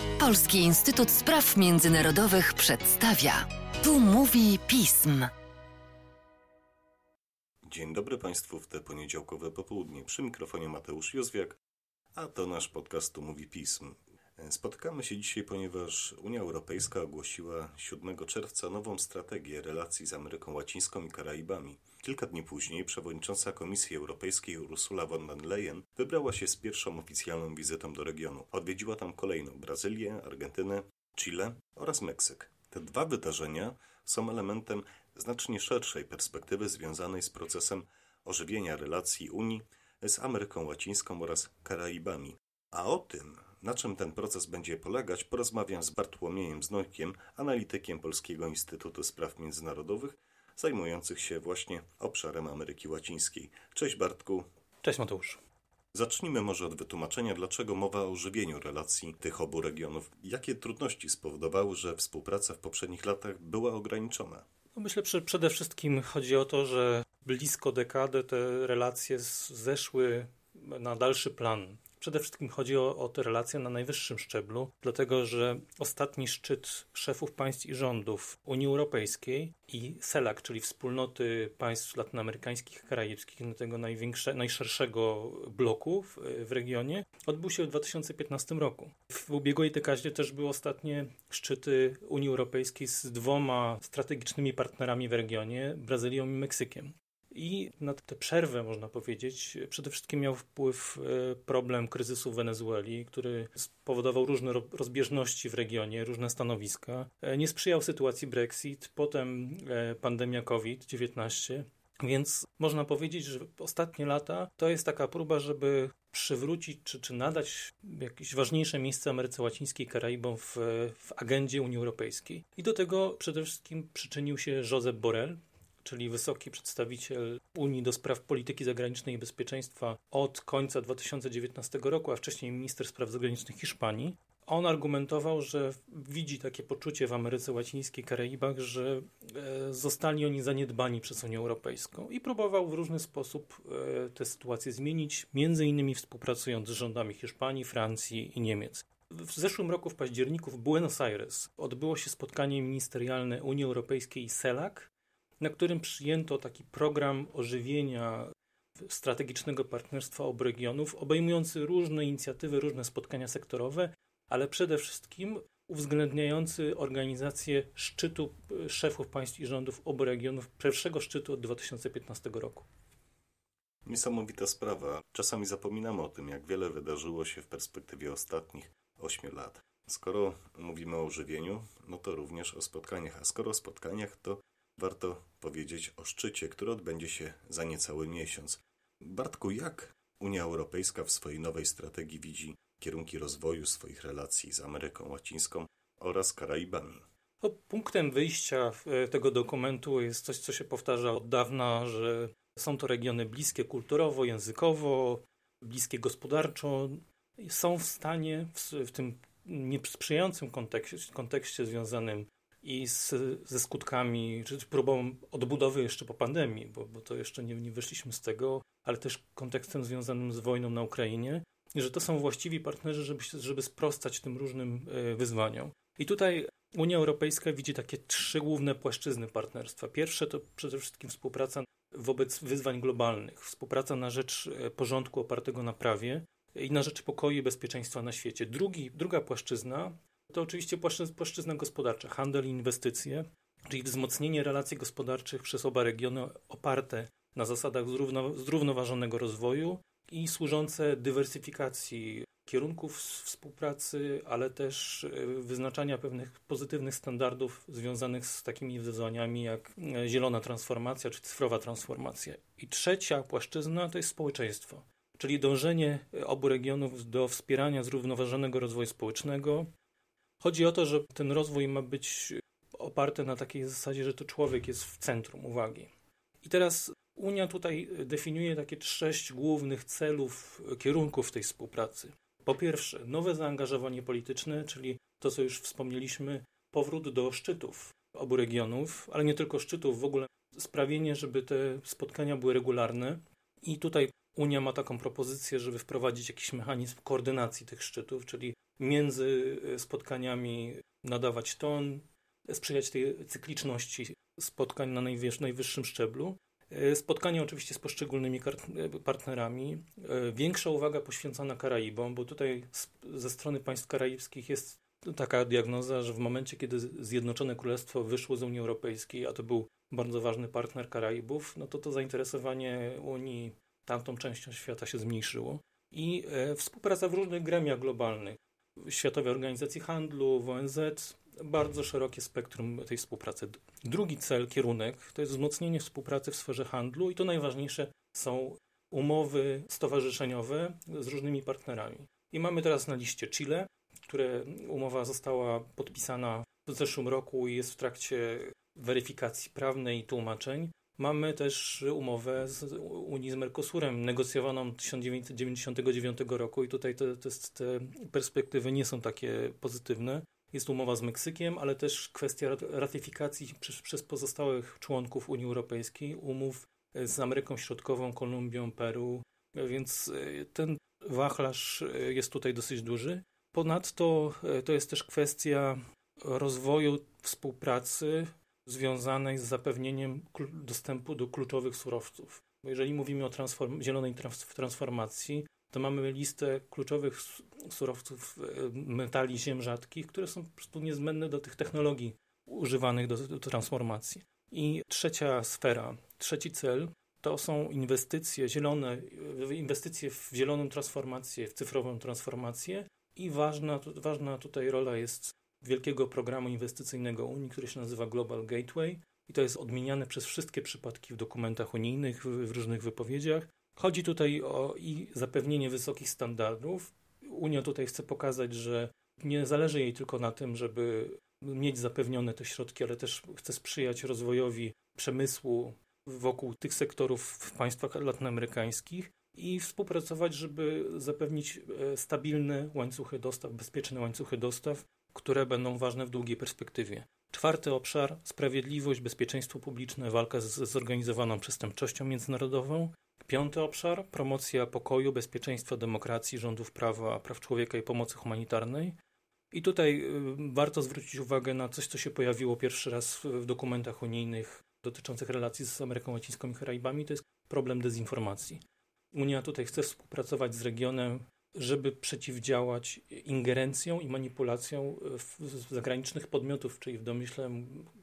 Polski Instytut Spraw Międzynarodowych przedstawia. Tu mówi pism. Dzień dobry Państwu w te poniedziałkowe popołudnie. Przy mikrofonie Mateusz Józwiak, a to nasz podcast Tu mówi pism. Spotykamy się dzisiaj, ponieważ Unia Europejska ogłosiła 7 czerwca nową strategię relacji z Ameryką Łacińską i Karaibami. Kilka dni później przewodnicząca Komisji Europejskiej Ursula von der Leyen wybrała się z pierwszą oficjalną wizytą do regionu. Odwiedziła tam kolejną Brazylię, Argentynę, Chile oraz Meksyk. Te dwa wydarzenia są elementem znacznie szerszej perspektywy związanej z procesem ożywienia relacji Unii z Ameryką Łacińską oraz Karaibami. A o tym, na czym ten proces będzie polegać, porozmawiam z Bartłomiejem Znojkiem, analitykiem Polskiego Instytutu Spraw Międzynarodowych, zajmujących się właśnie obszarem Ameryki Łacińskiej. Cześć Bartku. Cześć Mateusz. Zacznijmy może od wytłumaczenia, dlaczego mowa o żywieniu relacji tych obu regionów. Jakie trudności spowodowały, że współpraca w poprzednich latach była ograniczona? No myślę, że przede wszystkim chodzi o to, że blisko dekadę te relacje zeszły na dalszy plan. Przede wszystkim chodzi o, o te relacje na najwyższym szczeblu, dlatego że ostatni szczyt szefów państw i rządów Unii Europejskiej i CELAC, czyli wspólnoty państw latynoamerykańskich i karaibskich, tego największego, najszerszego bloku w, w regionie, odbył się w 2015 roku. W ubiegłej dekadzie też były ostatnie szczyty Unii Europejskiej z dwoma strategicznymi partnerami w regionie, Brazylią i Meksykiem. I na tę przerwę, można powiedzieć, przede wszystkim miał wpływ e, problem kryzysu w Wenezueli, który spowodował różne rozbieżności w regionie, różne stanowiska. E, nie sprzyjał sytuacji Brexit, potem e, pandemia COVID-19. Więc można powiedzieć, że ostatnie lata to jest taka próba, żeby przywrócić czy, czy nadać jakieś ważniejsze miejsce Ameryce Łacińskiej, Karaibom w, w agendzie Unii Europejskiej. I do tego przede wszystkim przyczynił się Josep Borrell, czyli wysoki przedstawiciel Unii do spraw polityki zagranicznej i bezpieczeństwa od końca 2019 roku, a wcześniej minister spraw zagranicznych Hiszpanii. On argumentował, że widzi takie poczucie w Ameryce Łacińskiej, Karaibach, że e, zostali oni zaniedbani przez Unię Europejską i próbował w różny sposób e, tę sytuację zmienić, między innymi współpracując z rządami Hiszpanii, Francji i Niemiec. W zeszłym roku w październiku w Buenos Aires odbyło się spotkanie ministerialne Unii Europejskiej i CELAC, na którym przyjęto taki program ożywienia strategicznego partnerstwa obu regionów, obejmujący różne inicjatywy, różne spotkania sektorowe, ale przede wszystkim uwzględniający organizację szczytu szefów państw i rządów obu regionów, pierwszego szczytu od 2015 roku. Niesamowita sprawa. Czasami zapominamy o tym, jak wiele wydarzyło się w perspektywie ostatnich 8 lat. Skoro mówimy o ożywieniu, no to również o spotkaniach, a skoro o spotkaniach, to warto powiedzieć o szczycie, który odbędzie się za niecały miesiąc. Bartku, jak Unia Europejska w swojej nowej strategii widzi kierunki rozwoju swoich relacji z Ameryką Łacińską oraz Karaibami? No, punktem wyjścia e, tego dokumentu jest coś, co się powtarza od dawna, że są to regiony bliskie kulturowo, językowo, bliskie gospodarczo. Są w stanie w, w tym niesprzyjającym kontekście, kontekście związanym i z, ze skutkami, czy próbą odbudowy jeszcze po pandemii, bo, bo to jeszcze nie, nie wyszliśmy z tego, ale też kontekstem związanym z wojną na Ukrainie, że to są właściwi partnerzy, żeby, żeby sprostać tym różnym e, wyzwaniom. I tutaj Unia Europejska widzi takie trzy główne płaszczyzny partnerstwa. Pierwsze to przede wszystkim współpraca wobec wyzwań globalnych, współpraca na rzecz e, porządku opartego na prawie i na rzecz pokoju i bezpieczeństwa na świecie. Drugi, druga płaszczyzna to oczywiście płaszczyzna gospodarcza, handel i inwestycje, czyli wzmocnienie relacji gospodarczych przez oba regiony oparte na zasadach zrówno, zrównoważonego rozwoju i służące dywersyfikacji kierunków współpracy, ale też e, wyznaczania pewnych pozytywnych standardów związanych z takimi wyzwaniami jak e, zielona transformacja czy cyfrowa transformacja. I trzecia płaszczyzna to jest społeczeństwo, czyli dążenie obu regionów do wspierania zrównoważonego rozwoju społecznego, Chodzi o to, że ten rozwój ma być oparty na takiej zasadzie, że to człowiek jest w centrum uwagi. I teraz Unia tutaj definiuje takie sześć głównych celów, kierunków tej współpracy. Po pierwsze, nowe zaangażowanie polityczne, czyli to, co już wspomnieliśmy, powrót do szczytów obu regionów, ale nie tylko szczytów, w ogóle sprawienie, żeby te spotkania były regularne. I tutaj Unia ma taką propozycję, żeby wprowadzić jakiś mechanizm koordynacji tych szczytów, czyli między spotkaniami nadawać ton, sprzyjać tej cykliczności spotkań na najwyższym szczeblu. E, spotkania oczywiście z poszczególnymi partnerami. E, większa uwaga poświęcona Karaibom, bo tutaj ze strony państw karaibskich jest taka diagnoza, że w momencie, kiedy Zjednoczone Królestwo wyszło z Unii Europejskiej, a to był bardzo ważny partner Karaibów, no to to zainteresowanie Unii tamtą częścią świata się zmniejszyło. I e, współpraca w różnych gremiach globalnych, Światowej Organizacji Handlu, w ONZ, bardzo szerokie spektrum tej współpracy. Drugi cel, kierunek, to jest wzmocnienie współpracy w sferze handlu i to najważniejsze są umowy stowarzyszeniowe z różnymi partnerami. I mamy teraz na liście Chile, które umowa została podpisana w zeszłym roku i jest w trakcie weryfikacji prawnej i tłumaczeń. Mamy też umowę z Unii z Mercosurem, negocjowaną 1999 roku i tutaj te, te, te perspektywy nie są takie pozytywne. Jest umowa z Meksykiem, ale też kwestia ratyfikacji przez, przez pozostałych członków Unii Europejskiej umów z Ameryką Środkową, Kolumbią, Peru, więc e, ten wachlarz e, jest tutaj dosyć duży. Ponadto e, to jest też kwestia rozwoju współpracy związanej z zapewnieniem dostępu do kluczowych surowców. Bo jeżeli mówimy o transform zielonej transformacji, to mamy listę kluczowych surowców e, metali ziem rzadkich, które są po prostu niezbędne do tych technologii używanych do, do transformacji. I trzecia sfera, trzeci cel to są inwestycje zielone, inwestycje w zieloną transformację, w cyfrową transformację i ważna, ważna tutaj rola jest wielkiego programu inwestycyjnego Unii, który się nazywa Global Gateway i to jest odmieniane przez wszystkie przypadki w dokumentach unijnych, w, różnych wypowiedziach. Chodzi tutaj o i zapewnienie wysokich standardów. Unia tutaj chce pokazać, że nie zależy jej tylko na tym, żeby mieć zapewnione te środki, ale też chce sprzyjać rozwojowi przemysłu wokół tych sektorów w państwach latynoamerykańskich i współpracować, żeby zapewnić e, stabilne łańcuchy dostaw, bezpieczne łańcuchy dostaw, które będą ważne w długiej perspektywie. Czwarty obszar sprawiedliwość, bezpieczeństwo publiczne, walka z zorganizowaną przestępczością międzynarodową. Piąty obszar promocja pokoju, bezpieczeństwa, demokracji, rządów prawa, praw człowieka i pomocy humanitarnej. I tutaj y, warto zwrócić uwagę na coś, co się pojawiło pierwszy raz w dokumentach unijnych dotyczących relacji z Ameryką Łacińską i Karaibami, to jest problem dezinformacji. Unia tutaj chce współpracować z regionem, żeby przeciwdziałać ingerencją i manipulacją zagranicznych podmiotów, czyli w domyśle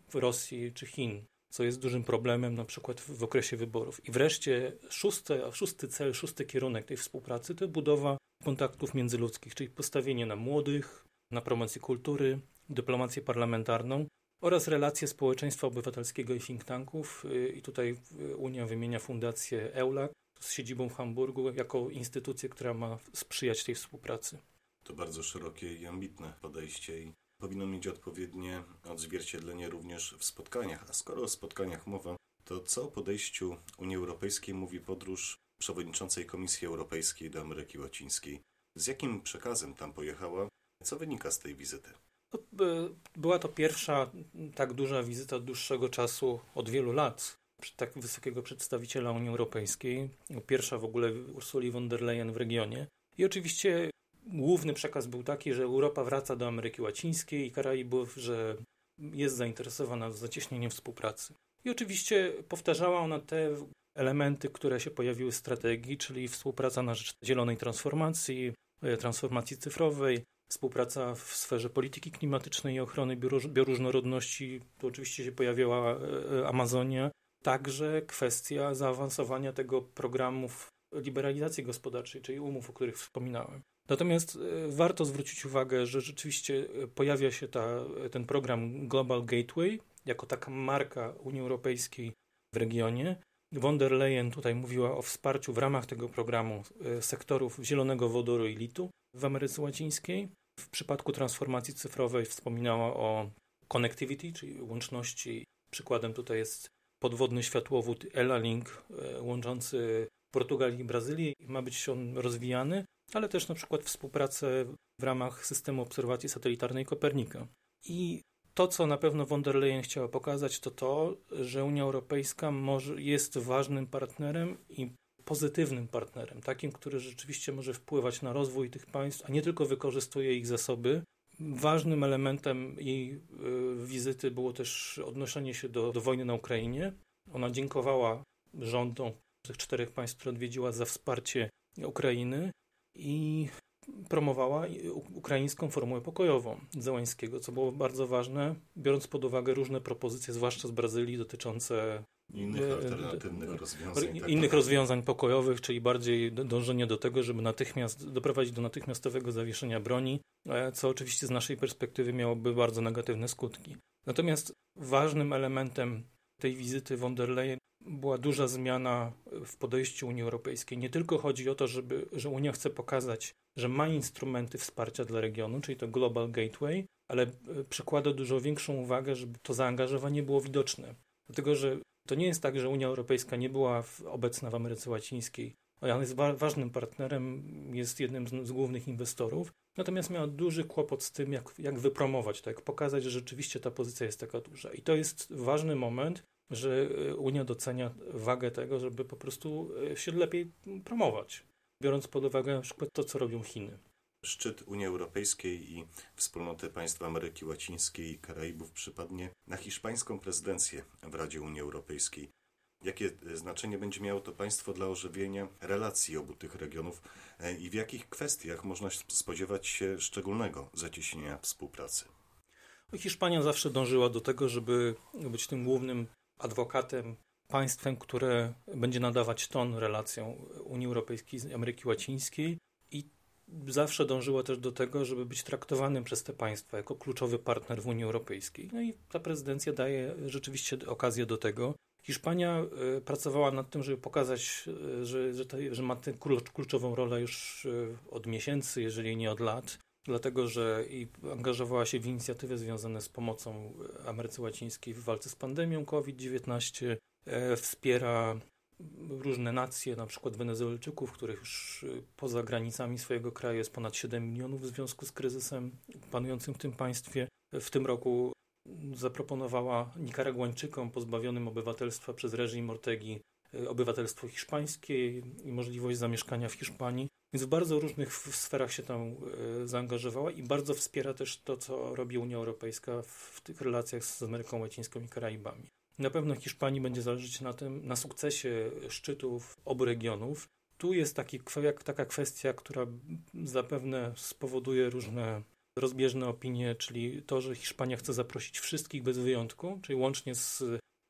w Rosji czy Chin, co jest dużym problemem na przykład w okresie wyborów. I wreszcie szósty, szósty cel, szósty kierunek tej współpracy to budowa kontaktów międzyludzkich, czyli postawienie na młodych, na promocję kultury, dyplomację parlamentarną oraz relacje społeczeństwa obywatelskiego i think tanków. I tutaj Unia wymienia fundację EULAC, z siedzibą w Hamburgu jako instytucję, która ma sprzyjać tej współpracy. To bardzo szerokie i ambitne podejście i powinno mieć odpowiednie odzwierciedlenie również w spotkaniach. A skoro o spotkaniach mowa, to co o podejściu Unii Europejskiej mówi podróż przewodniczącej Komisji Europejskiej do Ameryki Łacińskiej? Z jakim przekazem tam pojechała? Co wynika z tej wizyty? Była to pierwsza tak duża wizyta od dłuższego czasu, od wielu lat tak wysokiego przedstawiciela Unii Europejskiej, pierwsza w ogóle Ursuli von der Leyen w regionie. I oczywiście główny przekaz był taki, że Europa wraca do Ameryki Łacińskiej i Karaibów, że jest zainteresowana zacieśnieniem współpracy. I oczywiście powtarzała ona te elementy, które się pojawiły w strategii, czyli współpraca na rzecz zielonej transformacji, e, transformacji cyfrowej, współpraca w sferze polityki klimatycznej i ochrony bioróżnorodności. Tu oczywiście się pojawiała e, e, Amazonia, Także kwestia zaawansowania tego programów liberalizacji gospodarczej, czyli umów, o których wspominałem. Natomiast e, warto zwrócić uwagę, że rzeczywiście e, pojawia się ta, ten program Global Gateway jako taka marka Unii Europejskiej w regionie. Von der Leyen tutaj mówiła o wsparciu w ramach tego programu e, sektorów zielonego wodoru i litu w Ameryce Łacińskiej. W przypadku transformacji cyfrowej wspominała o connectivity, czyli łączności. Przykładem tutaj jest podwodny światłowód Ela-Link e, łączący Portugalię i Brazylię. Ma być on rozwijany, ale też na przykład współpracę w ramach systemu obserwacji satelitarnej Kopernika. I to, co na pewno von der Leyen chciała pokazać, to to, że Unia Europejska może, jest ważnym partnerem i pozytywnym partnerem, takim, który rzeczywiście może wpływać na rozwój tych państw, a nie tylko wykorzystuje ich zasoby. Ważnym elementem jej wizyty było też odnoszenie się do, do wojny na Ukrainie. Ona dziękowała rządom tych czterech państw, które odwiedziła za wsparcie Ukrainy i promowała ukraińską formułę pokojową Zełańskiego, co było bardzo ważne, biorąc pod uwagę różne propozycje, zwłaszcza z Brazylii, dotyczące innych e, alternatywnych rozwiązań. Innych tak, rozwiązań pokojowych, czyli bardziej dążenie do tego, żeby natychmiast doprowadzić do natychmiastowego zawieszenia broni, e, co oczywiście z naszej perspektywy miałoby bardzo negatywne skutki. Natomiast ważnym elementem tej wizyty von der Leyen była duża zmiana w podejściu Unii Europejskiej. Nie tylko chodzi o to, żeby, że Unia chce pokazać, że ma instrumenty wsparcia dla regionu, czyli to Global Gateway, ale e, przykłada dużo większą uwagę, żeby to zaangażowanie było widoczne. Dlatego, że to nie jest tak, że Unia Europejska nie była w, obecna w Ameryce Łacińskiej. Ona jest wa ważnym partnerem, jest jednym z, z, głównych inwestorów, natomiast miała duży kłopot z tym, jak, jak wypromować to, jak pokazać, że rzeczywiście ta pozycja jest taka duża. I to jest ważny moment, że e, Unia docenia wagę tego, żeby po prostu e, się lepiej promować, biorąc pod uwagę na przykład to, co robią Chiny. Szczyt Unii Europejskiej i Wspólnoty Państw Ameryki Łacińskiej i Karaibów przypadnie na hiszpańską prezydencję w Radzie Unii Europejskiej. Jakie znaczenie będzie miało to państwo dla ożywienia relacji obu tych regionów e, i w jakich kwestiach można spodziewać się szczególnego zacieśnienia współpracy? Hiszpania zawsze dążyła do tego, żeby być tym głównym adwokatem, państwem, które będzie nadawać ton relacjom Unii Europejskiej z Ameryki Łacińskiej zawsze dążyła też do tego, żeby być traktowanym przez te państwa jako kluczowy partner w Unii Europejskiej. No i ta prezydencja daje rzeczywiście okazję do tego. Hiszpania e, pracowała nad tym, żeby pokazać, e, że, że, że ma tę kluczową rolę już e, od miesięcy, jeżeli nie od lat dlatego że i angażowała się w inicjatywy związane z pomocą Ameryce Łacińskiej w walce z pandemią COVID-19, e, wspiera różne nacje, na przykład Wenezuelczyków, których już e, poza granicami swojego kraju jest ponad 7 milionów w związku z kryzysem panującym w tym państwie. W tym roku zaproponowała Nikaraguańczykom pozbawionym obywatelstwa przez reżim Ortegi e, obywatelstwo hiszpańskie i możliwość zamieszkania w Hiszpanii. Więc w bardzo różnych sferach się tam e, zaangażowała i bardzo wspiera też to, co robi Unia Europejska w tych relacjach z Ameryką Łacińską i Karaibami. Na pewno Hiszpanii będzie zależeć na tym, na sukcesie szczytów obu regionów. Tu jest taki, taka kwestia, która zapewne spowoduje różne rozbieżne opinie, czyli to, że Hiszpania chce zaprosić wszystkich bez wyjątku, czyli łącznie z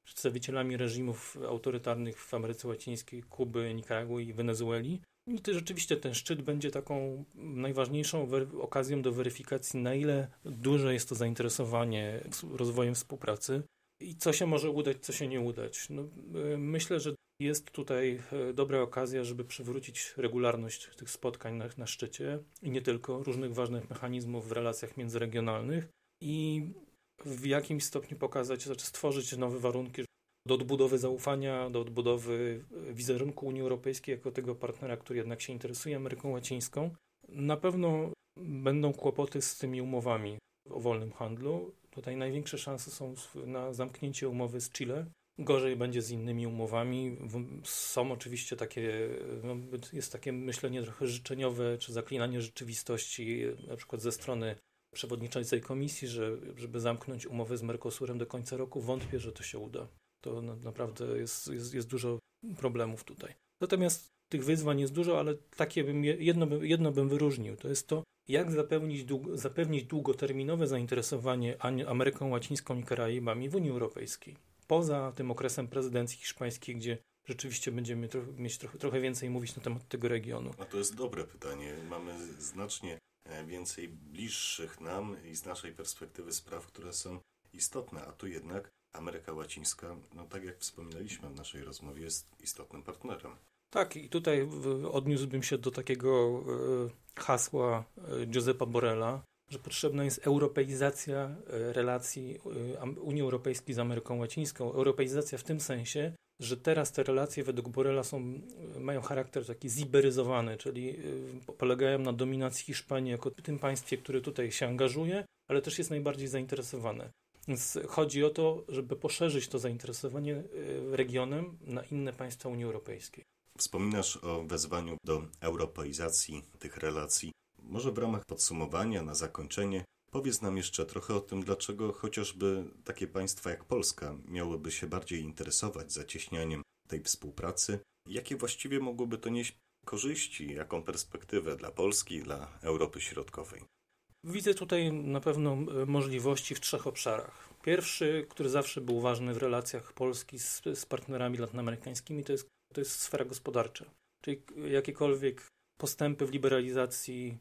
przedstawicielami reżimów autorytarnych w Ameryce Łacińskiej, Kuby, Nikaragui i Wenezueli, i to rzeczywiście ten szczyt będzie taką najważniejszą okazją do weryfikacji, na ile duże jest to zainteresowanie rozwojem współpracy i co się może udać, co się nie udać. No, y, myślę, że jest tutaj y, dobra okazja, żeby przywrócić regularność tych spotkań na, na szczycie i nie tylko różnych ważnych mechanizmów w relacjach międzyregionalnych i w jakimś stopniu pokazać, znaczy stworzyć nowe warunki, do odbudowy zaufania, do odbudowy wizerunku Unii Europejskiej jako tego partnera, który jednak się interesuje Ameryką Łacińską. Na pewno będą kłopoty z tymi umowami o wolnym handlu. Tutaj największe szanse są na zamknięcie umowy z Chile. Gorzej będzie z innymi umowami. Są oczywiście takie, no, jest takie myślenie trochę życzeniowe, czy zaklinanie rzeczywistości, na przykład ze strony przewodniczącej komisji, że, żeby zamknąć umowę z Mercosurem do końca roku. Wątpię, że to się uda. To naprawdę jest, jest, jest dużo problemów tutaj. Natomiast tych wyzwań jest dużo, ale takie bym, jedno, jedno bym wyróżnił. To jest to, jak zapewnić, zapewnić długoterminowe zainteresowanie Ameryką Łacińską i Karaibami w Unii Europejskiej. Poza tym okresem prezydencji hiszpańskiej, gdzie rzeczywiście będziemy trochę, mieć trochę, trochę więcej mówić na temat tego regionu. A to jest dobre pytanie. Mamy znacznie e, więcej bliższych nam i z naszej perspektywy spraw, które są istotne, a tu jednak Ameryka Łacińska, no tak jak wspominaliśmy w naszej rozmowie, jest istotnym partnerem. Tak, i tutaj odniósłbym się do takiego e, hasła e, Giuseppa Borrella, że potrzebna jest europeizacja e, relacji Unii Europejskiej z Ameryką Łacińską. Europeizacja w tym sensie, że teraz te relacje według Borrella są, mają charakter taki ziberyzowany, czyli polegają na dominacji Hiszpanii jako tym państwie, które tutaj się angażuje, ale też jest najbardziej zainteresowane. Więc chodzi o to, żeby poszerzyć to zainteresowanie regionem na inne państwa Unii Europejskiej. Wspominasz o wezwaniu do europeizacji tych relacji. Może w ramach podsumowania, na zakończenie, powiedz nam jeszcze trochę o tym, dlaczego chociażby takie państwa jak Polska miałyby się bardziej interesować zacieśnianiem tej współpracy. Jakie właściwie mogłoby to nieść korzyści, jaką perspektywę dla Polski, dla Europy Środkowej? Widzę tutaj na pewno e, możliwości w trzech obszarach. Pierwszy, który zawsze był ważny w relacjach Polski z, z partnerami latynoamerykańskimi, to jest, to jest sfera gospodarcza. Czyli jakiekolwiek postępy w liberalizacji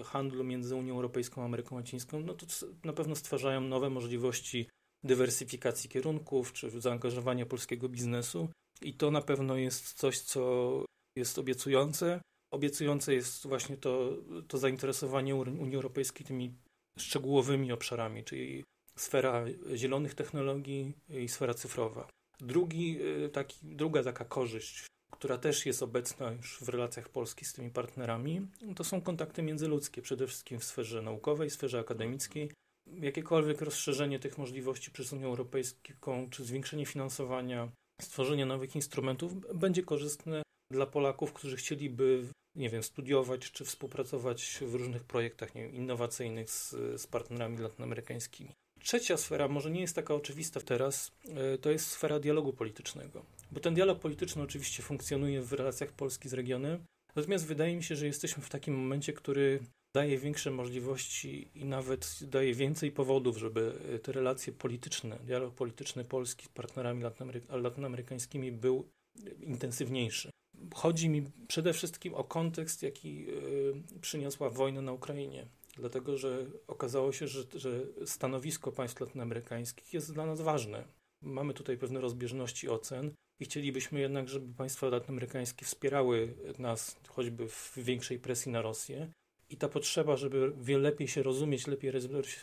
e, handlu między Unią Europejską a Ameryką Łacińską, no to na pewno stwarzają nowe możliwości dywersyfikacji kierunków czy zaangażowania polskiego biznesu. I to na pewno jest coś, co jest obiecujące. Obiecujące jest właśnie to, to zainteresowanie Unii Europejskiej tymi szczegółowymi obszarami, czyli sfera zielonych technologii i sfera cyfrowa. Drugi, y, taki, druga taka korzyść, która też jest obecna już w relacjach Polski z tymi partnerami, to są kontakty międzyludzkie, przede wszystkim w sferze naukowej, sferze akademickiej. Jakiekolwiek rozszerzenie tych możliwości przez Unię Europejską, czy zwiększenie finansowania, stworzenie nowych instrumentów będzie korzystne dla Polaków, którzy chcieliby nie wiem, studiować czy współpracować w różnych projektach nie wiem, innowacyjnych z, z partnerami latynoamerykańskimi. Trzecia sfera, może nie jest taka oczywista teraz, e, to jest sfera dialogu politycznego. Bo ten dialog polityczny oczywiście funkcjonuje w relacjach Polski z regionem, natomiast wydaje mi się, że jesteśmy w takim momencie, który daje większe możliwości i nawet daje więcej powodów, żeby te relacje polityczne, dialog polityczny Polski z partnerami latynoamerykańskimi był intensywniejszy. Chodzi mi przede wszystkim o kontekst, jaki e, przyniosła wojna na Ukrainie. Dlatego, że okazało się, że, że stanowisko państw latynoamerykańskich jest dla nas ważne. Mamy tutaj pewne rozbieżności ocen i chcielibyśmy jednak, żeby państwa latynoamerykańskie wspierały nas choćby w większej presji na Rosję. I ta potrzeba, żeby lepiej się rozumieć, lepiej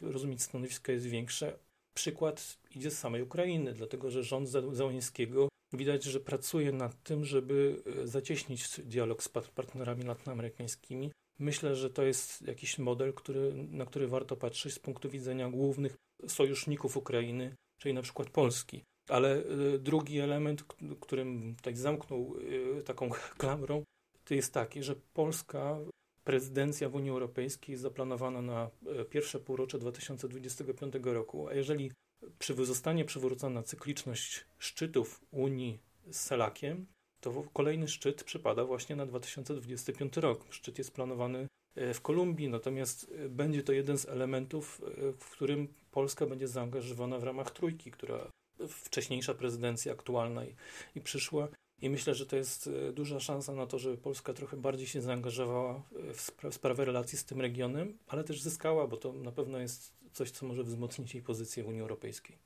rozumieć stanowisko jest większe. Przykład idzie z samej Ukrainy, dlatego że rząd Załańskiego widać, że pracuje nad tym, żeby e, zacieśnić dialog z partnerami latynoamerykańskimi. Myślę, że to jest jakiś model, który, na który warto patrzeć z punktu widzenia głównych sojuszników Ukrainy, czyli na przykład Polski. Ale e, drugi element, którym tak zamknął e, taką klamrą, to jest taki, że Polska prezydencja w Unii Europejskiej jest zaplanowana na pierwsze półrocze 2025 roku, a jeżeli zostanie przywrócona cykliczność szczytów Unii z Selakiem, to kolejny szczyt przypada właśnie na 2025 rok. Szczyt jest planowany e, w Kolumbii, natomiast e, będzie to jeden z elementów, e, w którym Polska będzie zaangażowana w ramach trójki, która wcześniejsza prezydencja aktualna i, i przyszła. I myślę, że to jest duża szansa na to, żeby Polska trochę bardziej się zaangażowała w, spra w sprawę relacji z tym regionem, ale też zyskała, bo to na pewno jest coś, co może wzmocnić jej pozycję w Unii Europejskiej.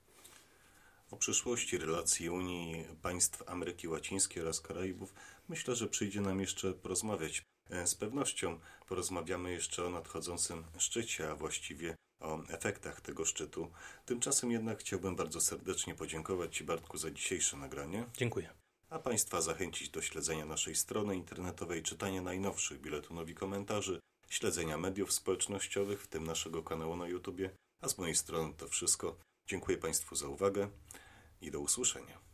O przyszłości relacji Unii państw Ameryki Łacińskiej oraz Karaibów myślę, że przyjdzie nam jeszcze porozmawiać. E, z pewnością porozmawiamy jeszcze o nadchodzącym szczycie, a właściwie o efektach tego szczytu. Tymczasem jednak chciałbym bardzo serdecznie podziękować Ci, Bartku, za dzisiejsze nagranie. Dziękuję. A Państwa zachęcić do śledzenia naszej strony internetowej, czytania najnowszych biletonów i komentarzy, śledzenia mediów społecznościowych, w tym naszego kanału na YouTube. A z mojej strony to wszystko. Dziękuję Państwu za uwagę i do usłyszenia.